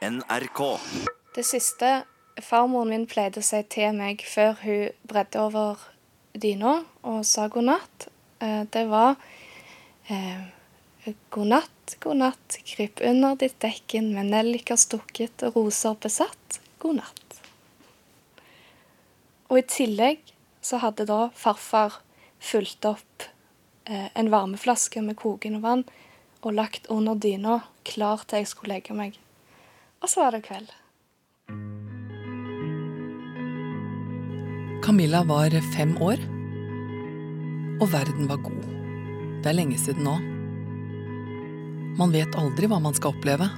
NRK. Det siste farmoren min pleide å si til meg før hun bredde over dyna og sa god natt, eh, det var eh, God natt, god natt, kryp under ditt dekken med nelliker stukket og roser besatt. God natt. Og i tillegg så hadde da farfar fulgt opp eh, en varmeflaske med kokende vann og lagt under dyna, klar til jeg skulle legge meg. Og så var det kveld. Camilla var fem år, og verden var god. Det er lenge siden nå. Man vet aldri hva man skal oppleve.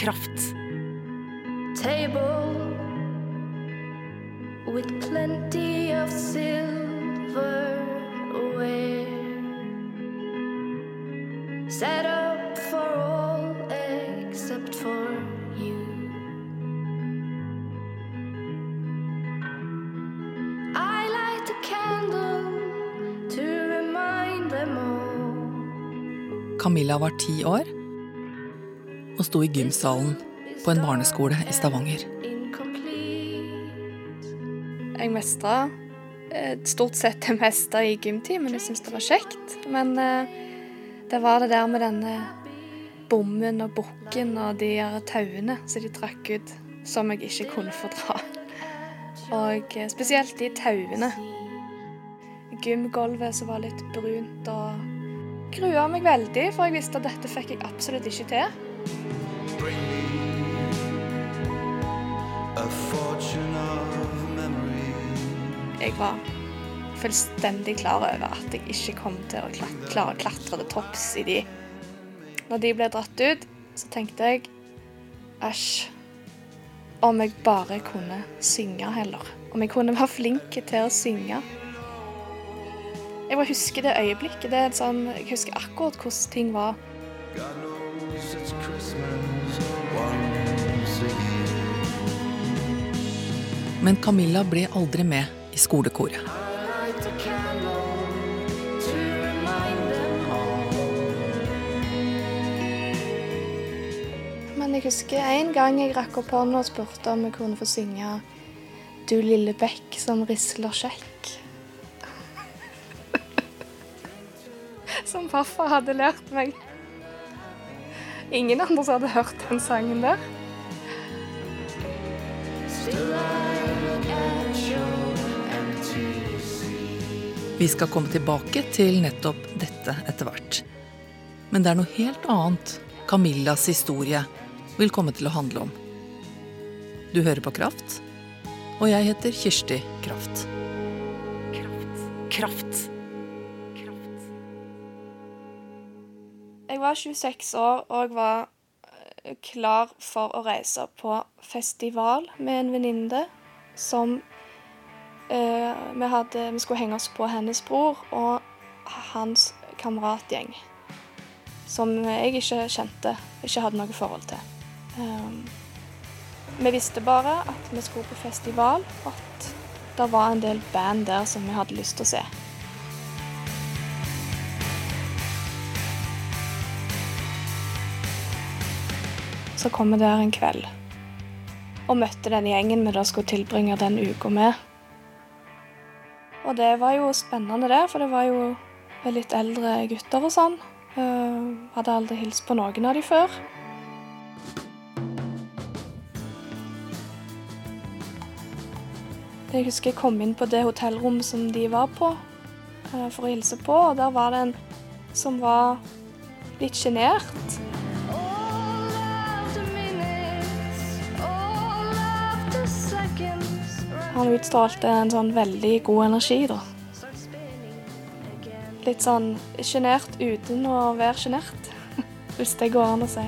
Kraft. Table with plenty of silverware. Set up for all except for you. I light a candle to remind them all. Camilla var ti år og sto i gymsalen på en barneskole i Stavanger. Jeg mestra eh, stort sett det meste i gymtimen. Jeg syntes det var kjekt. Men eh, det var det der med denne bommen og bukken og de tauene som de trakk ut, som jeg ikke kunne fordra. Og eh, spesielt de tauene. Gymgulvet som var litt brunt og grua meg veldig, for jeg visste at dette fikk jeg absolutt ikke til. A fortune of memory. Jeg var fullstendig klar over at jeg ikke kom til å klat klare å klatre til topps i de. Når de ble dratt ut, så tenkte jeg æsj. Om jeg bare kunne synge heller. Om jeg kunne være flink til å synge. Jeg bare husker det øyeblikket. Det er sånn, jeg husker akkurat hvordan ting var. Men Camilla ble aldri med i skolekoret. Light a candle to remind them all. Men jeg husker en gang jeg rakk opp hånda og spurte om jeg kunne få synge Du lille bekk som risler kjekk. Som pappa hadde lært meg. Ingen andre som hadde hørt den sangen der. Vi skal komme tilbake til nettopp dette etter hvert. Men det er noe helt annet Camillas historie vil komme til å handle om. Du hører på Kraft, og jeg heter Kirsti Kraft. Kraft. Kraft. Var 26 år og var eh, klar for å reise på festival med en venninne som eh, vi, hadde, vi skulle henge oss på hennes bror og hans kameratgjeng. Som jeg ikke kjente, ikke hadde noe forhold til. Um, vi visste bare at vi skulle på festival, og at det var en del band der som vi hadde lyst til å se. Så kom vi der en kveld og møtte den gjengen vi da skulle tilbringe den uka med. Og det var jo spennende, det, for det var jo litt eldre gutter og sånn. Uh, hadde aldri hilst på noen av de før. Jeg husker jeg kom inn på det hotellrommet som de var på, uh, for å hilse på, og der var det en som var litt sjenert. Han utstrålte en sånn veldig god energi, da. Litt sånn sjenert uten å være sjenert, hvis det går an å si.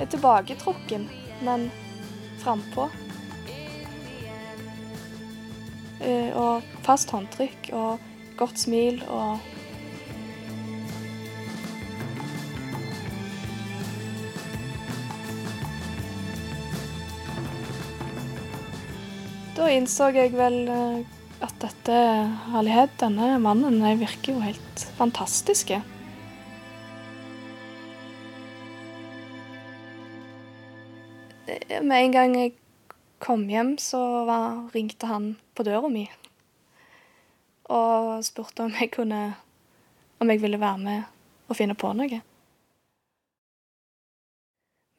Jeg er tilbaketrukken, men fighting og fast håndtrykk og godt smil og Da innså jeg vel eh, at dette herlighet, denne mannen, eh, virker jo helt fantastiske. Eh, Med en gang jeg kom hjem, så var, ringte han på døra mi. Og spurte om jeg kunne Om jeg ville være med og finne på noe.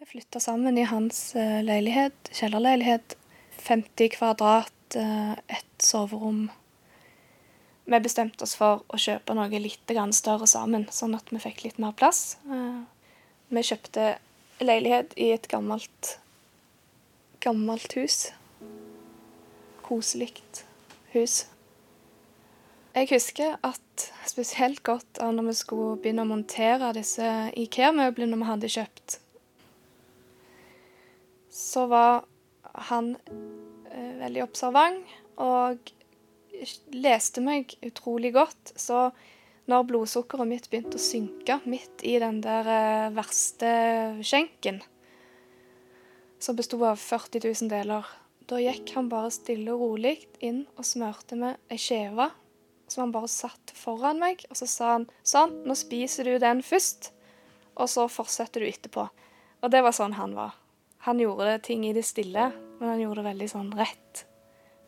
Vi flytta sammen i hans eh, leilighet, kjellerleilighet. 50 kvadrat, eh, ett soverom. Vi bestemte oss for å kjøpe noe litt større sammen, sånn at vi fikk litt mer plass. Eh, Vi kjøpte leilighet i et gammelt, gammelt hus. Koselig hus. Jeg husker at spesielt godt av når vi skulle begynne å montere disse IKEA-møblene vi hadde kjøpt, så var han eh, veldig observant og leste meg utrolig godt. Så når blodsukkeret mitt begynte å synke midt i den der eh, verste skjenken, som besto av 40 000 deler, da gikk han bare stille og rolig inn og smørte med ei skive som han bare satt foran meg, og så sa han sånn, nå spiser du den først, og så fortsetter du etterpå. Og det var sånn han var. Han gjorde ting i det stille, men han gjorde det veldig sånn rett.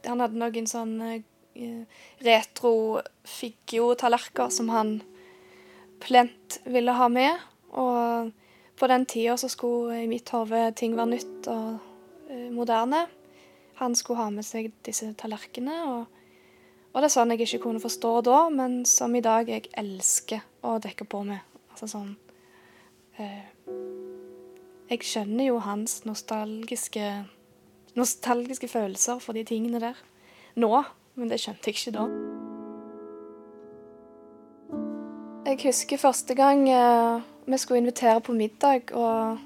Han hadde noen sånn eh, retro Figgjo-tallerkener som han plent ville ha med. Og på den tida så skulle i mitt hode ting være nytt og eh, moderne. Han skulle ha med seg disse tallerkenene. Og, og det er sånn jeg ikke kunne forstå da, men som i dag jeg elsker å dekke på med. Altså sånn eh, Jeg skjønner jo hans nostalgiske nostalgiske følelser for de tingene der nå, men det skjønte jeg ikke da. Jeg husker første gang eh, vi skulle invitere på middag, og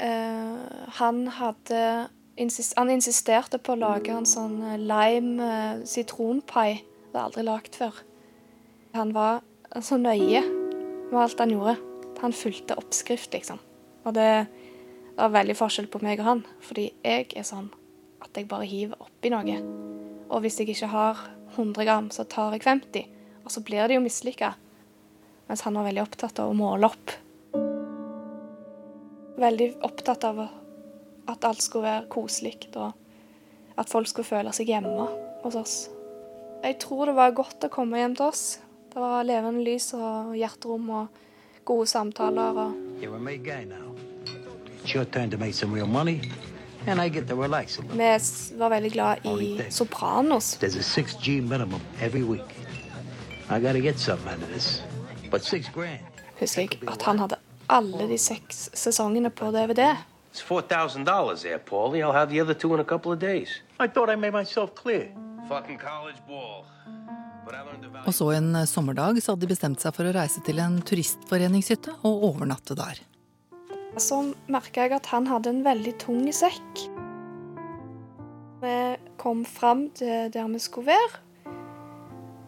eh, han hadde Han insisterte på å lage en sånn eh, lime eh, sitronpai. Det har aldri lagd før. Han var så nøye med alt han gjorde. Han fulgte oppskrift, liksom. Og det var veldig forskjell på meg og han, fordi jeg er sånn at jeg bare hiver oppi noe. Og hvis jeg ikke har 100 gram, så tar jeg 50. Og så blir det jo mislykka. Mens han var veldig opptatt av å måle opp. Veldig opptatt av at alt skulle være koselig, og at folk skulle føle seg hjemme hos oss. Jeg tror det var godt å komme hjem til oss. Det var levende lys og hjerterom og gode samtaler. og. Vi var veldig glad i Sopranos. There's a 6G minimum every week. I gotta get something out of this. But. Husker jeg at han hadde alle de seks sesongene på DVD. It's four thousand dollars there, Paulie. I'll have the other two in a couple of days. I thought I made myself clear. Fucking college ball. Og så en sommerdag så hadde de bestemt seg for å reise til en turistforeningshytte og overnatte der. Så merka jeg at han hadde en veldig tung sekk. Vi kom fram til der vi skulle være,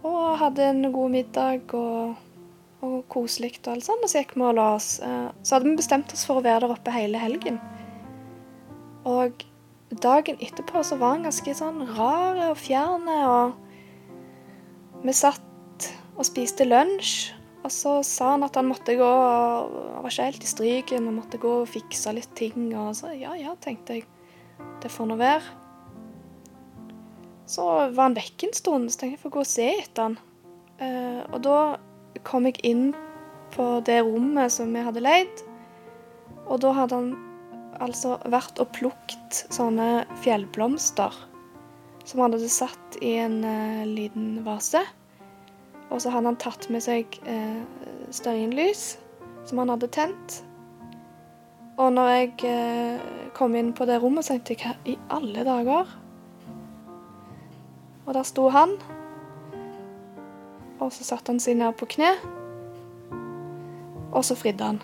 og hadde en god middag og, og koselig og alt sånt. Og så gikk vi og la oss. Eh, Så hadde vi bestemt oss for å være der oppe hele helgen. Og dagen etterpå så var han ganske sånn rar og fjern, og vi satt og spiste lunsj. Og så sa han at han måtte gå Han var ikke helt i stryken og måtte gå og fikse litt ting. Og så ja, ja, tenkte jeg. Det får nå være. Så var han vekk en stund, så tenkte jeg får gå og se etter han. Eh, og da kom jeg inn på det rommet som vi hadde leid. Og da hadde han altså vært og plukket sånne fjellblomster som han hadde satt i en uh, liten vase. Og så hadde han tatt med seg uh, stearinlys som han hadde tent. Og når jeg uh, kom inn på det rommet, tenkte jeg hva i alle dager? Og der sto han. Og så satte han seg ned på kne. Og så fridde han.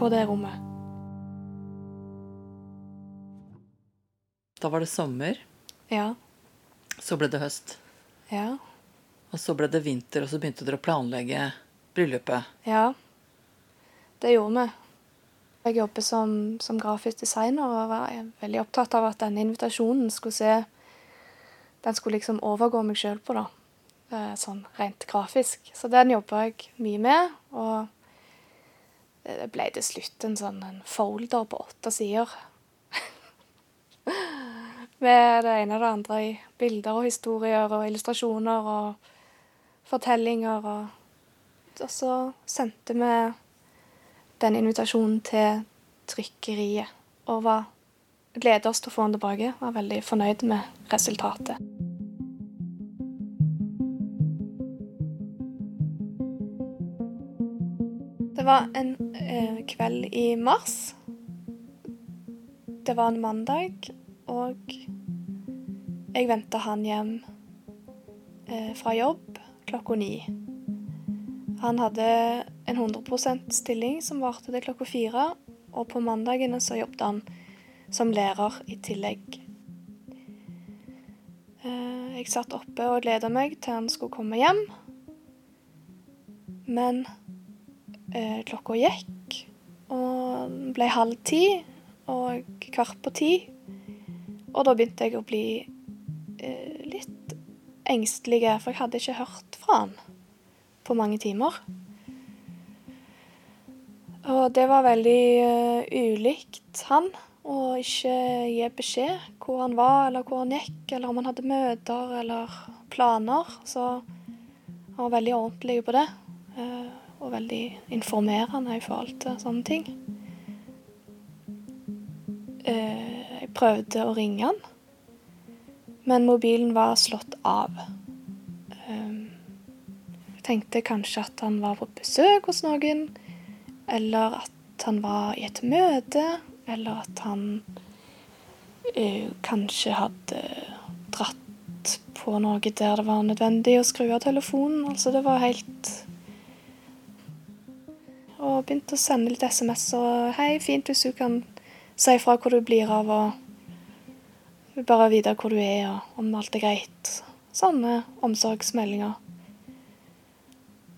på det rommet. Da var det sommer, Ja. så ble det høst. Ja. Og så ble det vinter, og så begynte dere å planlegge bryllupet. Ja. Det gjorde vi. Jeg jobber som, som grafisk designer og var veldig opptatt av at denne invitasjonen skulle se Den skulle liksom overgå meg sjøl på, da. Eh, Sånn rent grafisk. Så den jobba jeg mye med. Og det ble til slutt en sånn en folder på åtte sider. Med det ene og det andre i bilder og historier og illustrasjoner og fortellinger og Og så sendte vi den invitasjonen til trykkeriet og var gleder oss til å få den tilbake. Var veldig fornøyd med resultatet. Det var en eh, kveld i mars. Det var en mandag, og jeg venta han hjem eh, fra jobb klokka ni. Han hadde en 100% stilling som varte til klokka fire, og på mandagene så jobbet han som lærer i tillegg. Eh, Jeg satt oppe og gleda meg til han skulle komme hjem, men eh, klokka gikk, og det ble halv ti og kvart på ti, og da begynte jeg å bli eh, litt engstelig, for jeg hadde ikke hørt fra han på mange timer. Og det var veldig uh, ulikt han å ikke gi beskjed hvor han var, eller hvor han gikk, eller om han hadde møter eller planer. Så han var veldig ordentlig på det, eh, og veldig informerende i forhold til sånne ting. Eh, Jeg prøvde å ringe han, men mobilen var slått av. Um, jeg tenkte kanskje at han var på besøk hos noen, eller at han var i et møte, eller at han eh, kanskje hadde dratt på noe der det var nødvendig å skru av telefonen. Altså, det var helt Og begynte å sende litt SMS og 'Hei, fint hvis du kan si ifra hvor du blir av', og bare vite hvor du er, og om alt er greit. Sånne omsorgsmeldinger.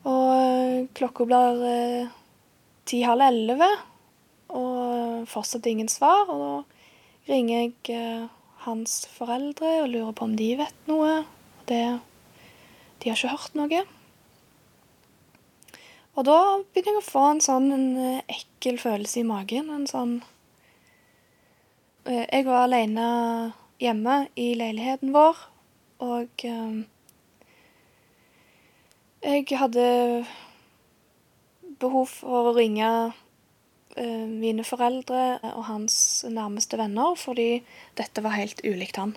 Og eh, klokka blir eh, ti-halv elleve, og fortsatt ingen svar. Og da ringer jeg eh, hans foreldre og lurer på om de vet noe. Og det De har ikke hørt noe. Og da begynner jeg å få en sånn en eh, ekkel følelse i magen. En sånn Eh, Jeg var alene hjemme i leiligheten vår, og jeg hadde behov for å ringe mine foreldre og hans nærmeste venner, fordi dette var helt ulikt han.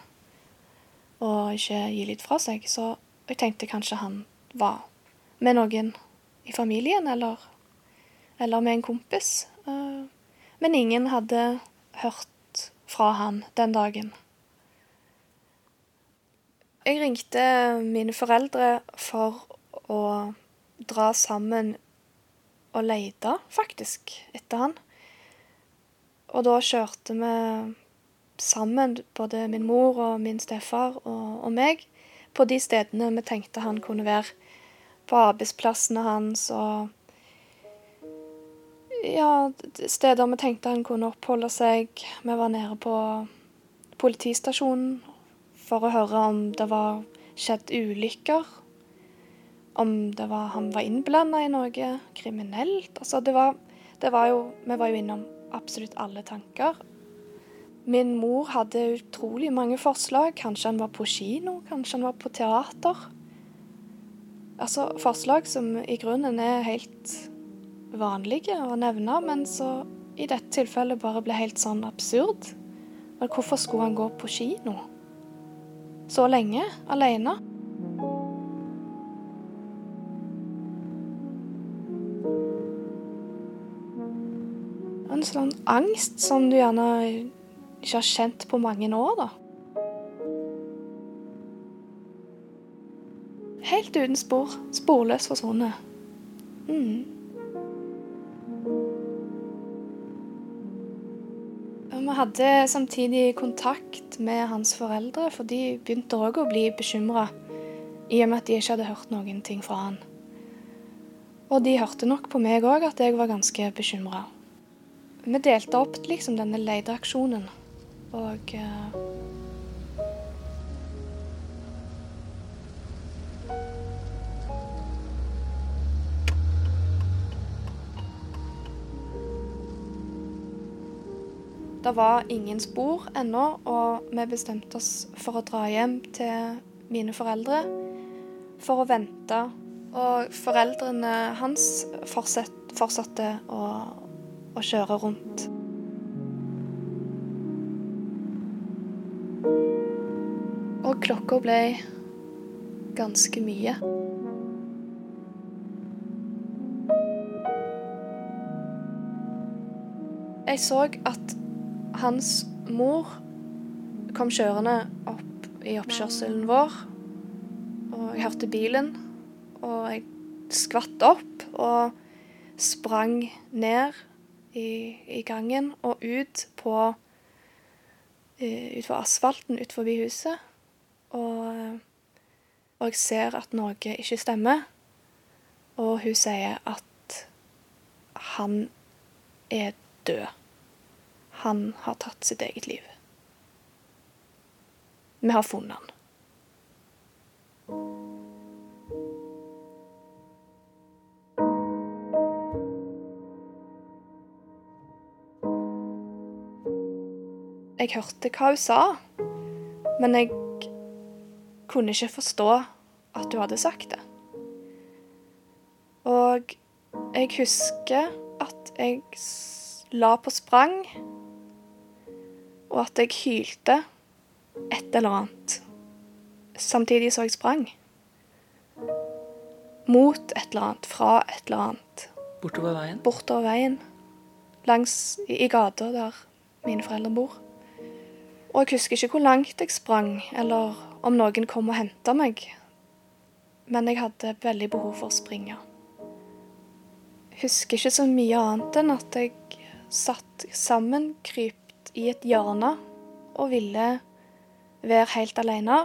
Og ikke gi litt fra seg. Så jeg tenkte kanskje han var med noen i familien, eller, eller med en kompis. Eh, Men ingen hadde hørt fra han den dagen. Jeg ringte mine foreldre for å dra sammen og leita faktisk, etter han. Og da kjørte vi sammen, både min mor og min stefar og, og meg, på de stedene vi tenkte han kunne være. På arbeidsplassene hans og ja, steder vi tenkte han kunne oppholde seg. Vi var nede på politistasjonen for å høre om det var skjedd ulykker. Om var, han var innblanda i noe kriminelt. Altså, det var, det var jo Vi var jo innom absolutt alle tanker. Min mor hadde utrolig mange forslag. Kanskje han var på kino, kanskje han var på teater. Altså forslag som i grunnen er helt vanlige å nevne, men så i dette tilfellet bare ble helt sånn absurd. Men hvorfor skulle han gå på kino? Så lenge, alene? Sånn angst som du gjerne ikke har kjent på mange år, da. Helt uten spor. Sporløst forsvunnet. Mm. vi hadde samtidig kontakt med hans foreldre, for de begynte òg å bli bekymra i og med at de ikke hadde hørt noen ting fra han. Og de hørte nok på meg òg at jeg var ganske bekymra. Vi delte opp liksom denne leteaksjonen, og uh, Det var ingen spor ennå, og vi bestemte oss for å dra hjem til mine foreldre for å vente. Og foreldrene hans fortsatte å, å kjøre rundt. Og klokka ble ganske mye. Jeg så at hans mor kom kjørende opp i oppkjørselen vår. Og jeg hørte bilen, og jeg skvatt opp og sprang ned i, i gangen og ut på eh, Ut for asfalten ut forbi huset. Og, og jeg ser at noe ikke stemmer. Og hun sier at han er død. Han har tatt sitt eget liv. Vi har funnet han. Jeg hørte hva hun sa, men jeg kunne ikke forstå at hun hadde sagt det. Og jeg husker at jeg la på sprang, og at jeg hylte et eller annet samtidig som jeg sprang. Mot et eller annet, fra et eller annet. Bortover veien. Bortover veien. Langs i gata der mine foreldre bor. Og jeg husker ikke hvor langt jeg sprang, eller om noen kom og henta meg. Men jeg hadde veldig behov for å springe. Jeg husker ikke så mye annet enn at jeg satt sammenkrypt i et hjørne og ville være helt alene.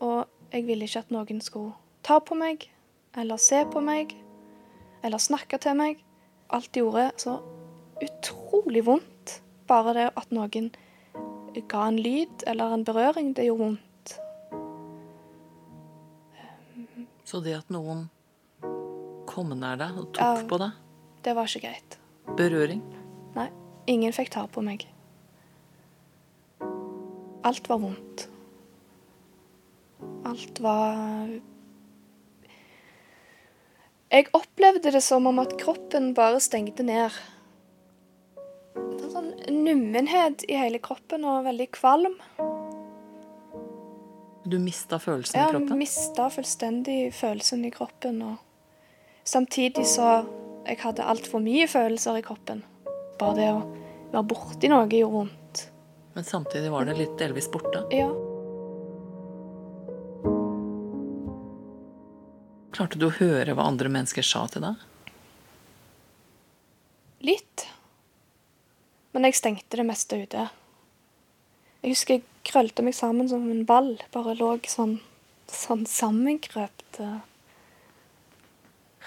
Og jeg ville ikke at noen skulle ta på meg, eller se på meg, eller snakke til meg. Alt gjorde så utrolig vondt. Bare det at noen ga en lyd eller en berøring, det gjorde vondt. Så det at noen kom nær deg og tok Ja. på deg, Det var ikke greit. berøring Nei, ingen fikk ta på meg. Alt var vondt. Alt var Jeg opplevde det som om at kroppen bare stengte ned. Det var sånn nummenhet i hele kroppen og veldig kvalm. Du mista følelsen i Jeg Ja, mista fullstendig følelsen i kroppen. Og samtidig så jeg hadde altfor mye følelser i kroppen. Bare det å være borti noe gjorde vondt. Men samtidig var det litt delvis borte. Ja. Klarte du å høre hva andre mennesker sa til deg? Litt. Men jeg stengte det meste ute. Jeg husker jeg krølte meg sammen som en ball. Bare lå sånn, sånn sammenkrøpt eh,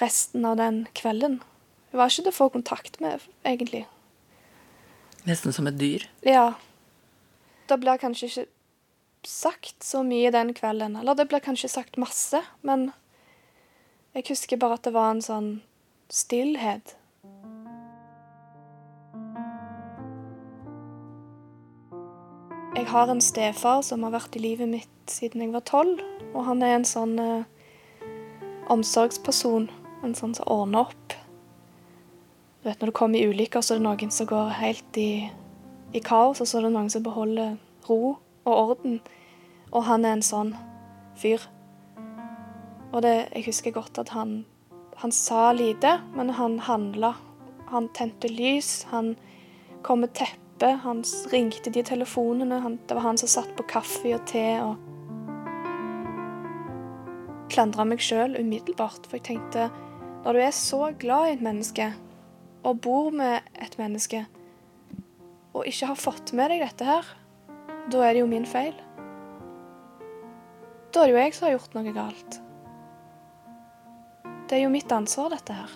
resten av den kvelden. Jeg var ikke til å få kontakt med, egentlig. Nesten som et dyr. Ja. Det blir kanskje ikke sagt så mye den kvelden. Eller det blir kanskje sagt masse, men jeg husker bare at det var en sånn stillhet. Jeg har en stefar som har vært i livet mitt siden jeg var tolv, og han er en sånn eh, omsorgsperson. En sånn som ordner opp. Du vet, Når det kommer ulykker, så er det noen som går helt i, i kaos, og så er det noen som beholder ro og orden. Og han er en sånn fyr. Og det, jeg husker godt at han, han sa lite, men han handla. Han tente lys, han kom med teppe, han ringte de telefonene. Han, det var han som satt på kaffe og te og Klandra meg sjøl umiddelbart, for jeg tenkte når du er så glad i et menneske og bor med et menneske, og ikke har fått med deg dette her, da er det jo min feil. Da er det jo jeg som har gjort noe galt. Det er jo mitt ansvar, dette her.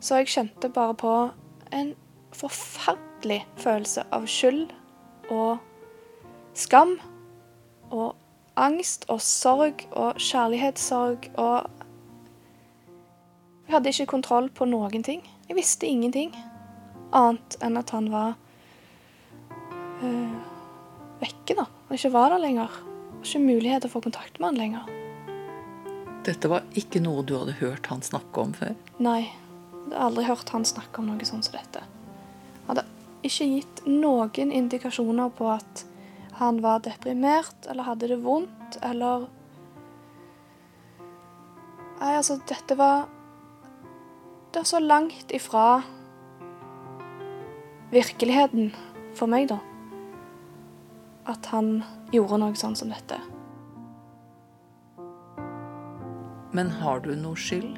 Så jeg kjente bare på en forferdelig følelse av skyld og skam og angst og sorg og kjærlighetssorg og Jeg hadde ikke kontroll på noen ting. Jeg visste ingenting annet enn at han var øh, vekke, da. Og ikke var der lenger. Og ikke mulighet til å få kontakt med han lenger. Dette var ikke noe du hadde hørt han snakke om før. Nei. Jeg hadde aldri hørt han snakke om noe sånt som dette. Ikke gitt noen indikasjoner på at han var deprimert eller hadde det vondt eller Nei, altså, dette var Det er så langt ifra virkeligheten for meg, da. At han gjorde noe sånn som dette. Men har du noe skyld?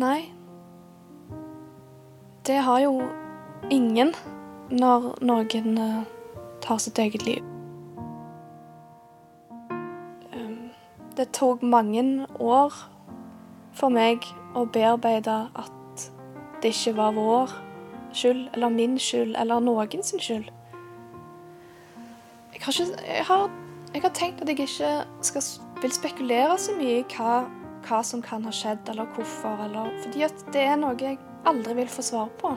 Nei. Det har jo ingen når noen eh, tar sitt eget liv. Um, Det tok mange år for meg å bearbeide at det ikke var vår skyld, eller min skyld, eller noen sin skyld. Jeg har, ikke, jeg har, jeg har tenkt at jeg ikke skal, vil spekulere så mye i hva, hva som kan ha skjedd, eller hvorfor, eller Fordi at det er noe jeg aldri vil få svar på.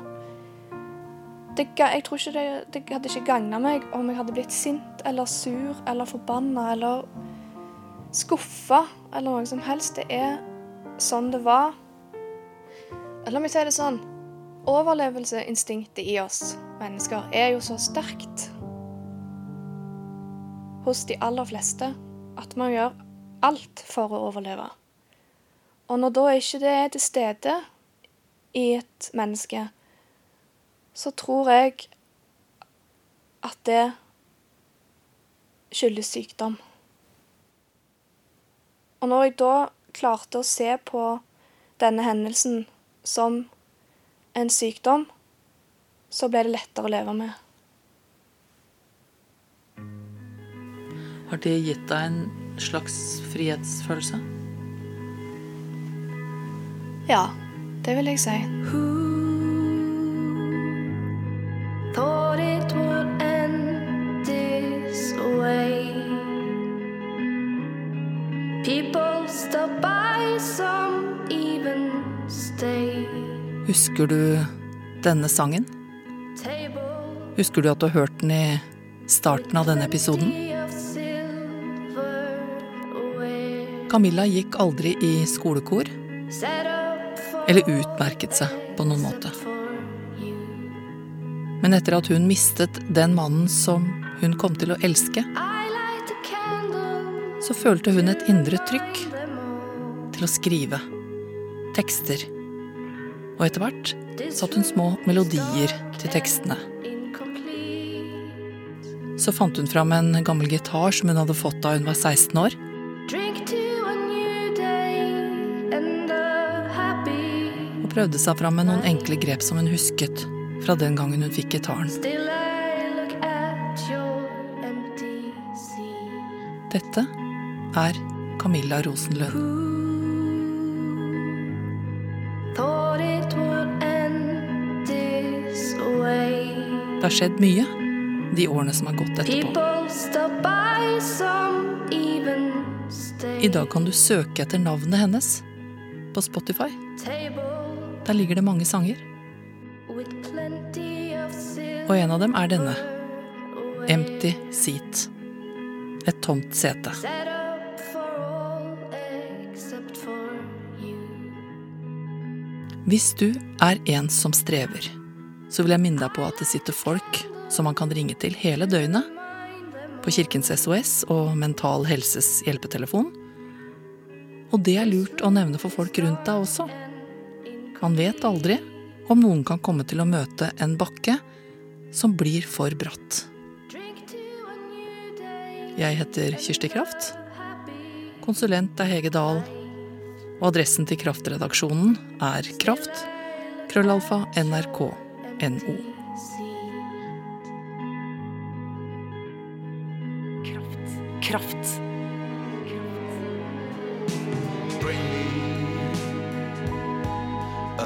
Det, jeg tror ikke det, det hadde ikke gagna meg om jeg hadde blitt sint eller sur eller forbanna eller skuffa eller noe som helst. Det er sånn det var. La meg si det sånn. Overlevelseinstinktet i oss mennesker er jo så sterkt hos de aller fleste at man gjør alt for å overleve. Og når da ikke det er til stede i et menneske, så tror jeg at det skyldes sykdom. Og når jeg da klarte å se på denne hendelsen som en sykdom, så ble det lettere å leve med. Har det gitt deg en slags frihetsfølelse? Ja, det vil jeg si. Thought it would end this way. People stop by, some even stay. Husker du denne sangen? Husker du at du har hørt den i starten av denne episoden? Camilla gikk aldri i skolekor, eller utmerket seg på noen måte. Men etter at hun mistet den mannen som hun kom til å elske, så følte hun et indre trykk til å skrive tekster. Og etter hvert satt hun små melodier til tekstene. Så fant hun fram en gammel gitar som hun hadde fått da hun var 16 år, prøvde seg fram med noen enkle grep som hun husket fra den gangen hun fikk gitaren. Dette er Camilla way. Det har skjedd mye de årene som har gått etterpå. I dag kan du søke etter navnet hennes på Spotify. Der ligger det mange sanger, og en av dem er denne, Empty Seat. Et tomt sete. Hvis du er en som strever, så vil jeg minne deg på at det sitter folk som man kan ringe til hele døgnet på Kirkens SOS og Mental Helses hjelpetelefon. Og det er lurt å nevne for folk rundt deg også. Man vet aldri om noen kan komme til å møte en bakke som blir for bratt. Jeg heter Kirsti Kraft. Konsulent er Hege Dahl. Og adressen til Kraftredaksjonen er Kraft, Krøllalfa nrk.no. Kraft. Kraft.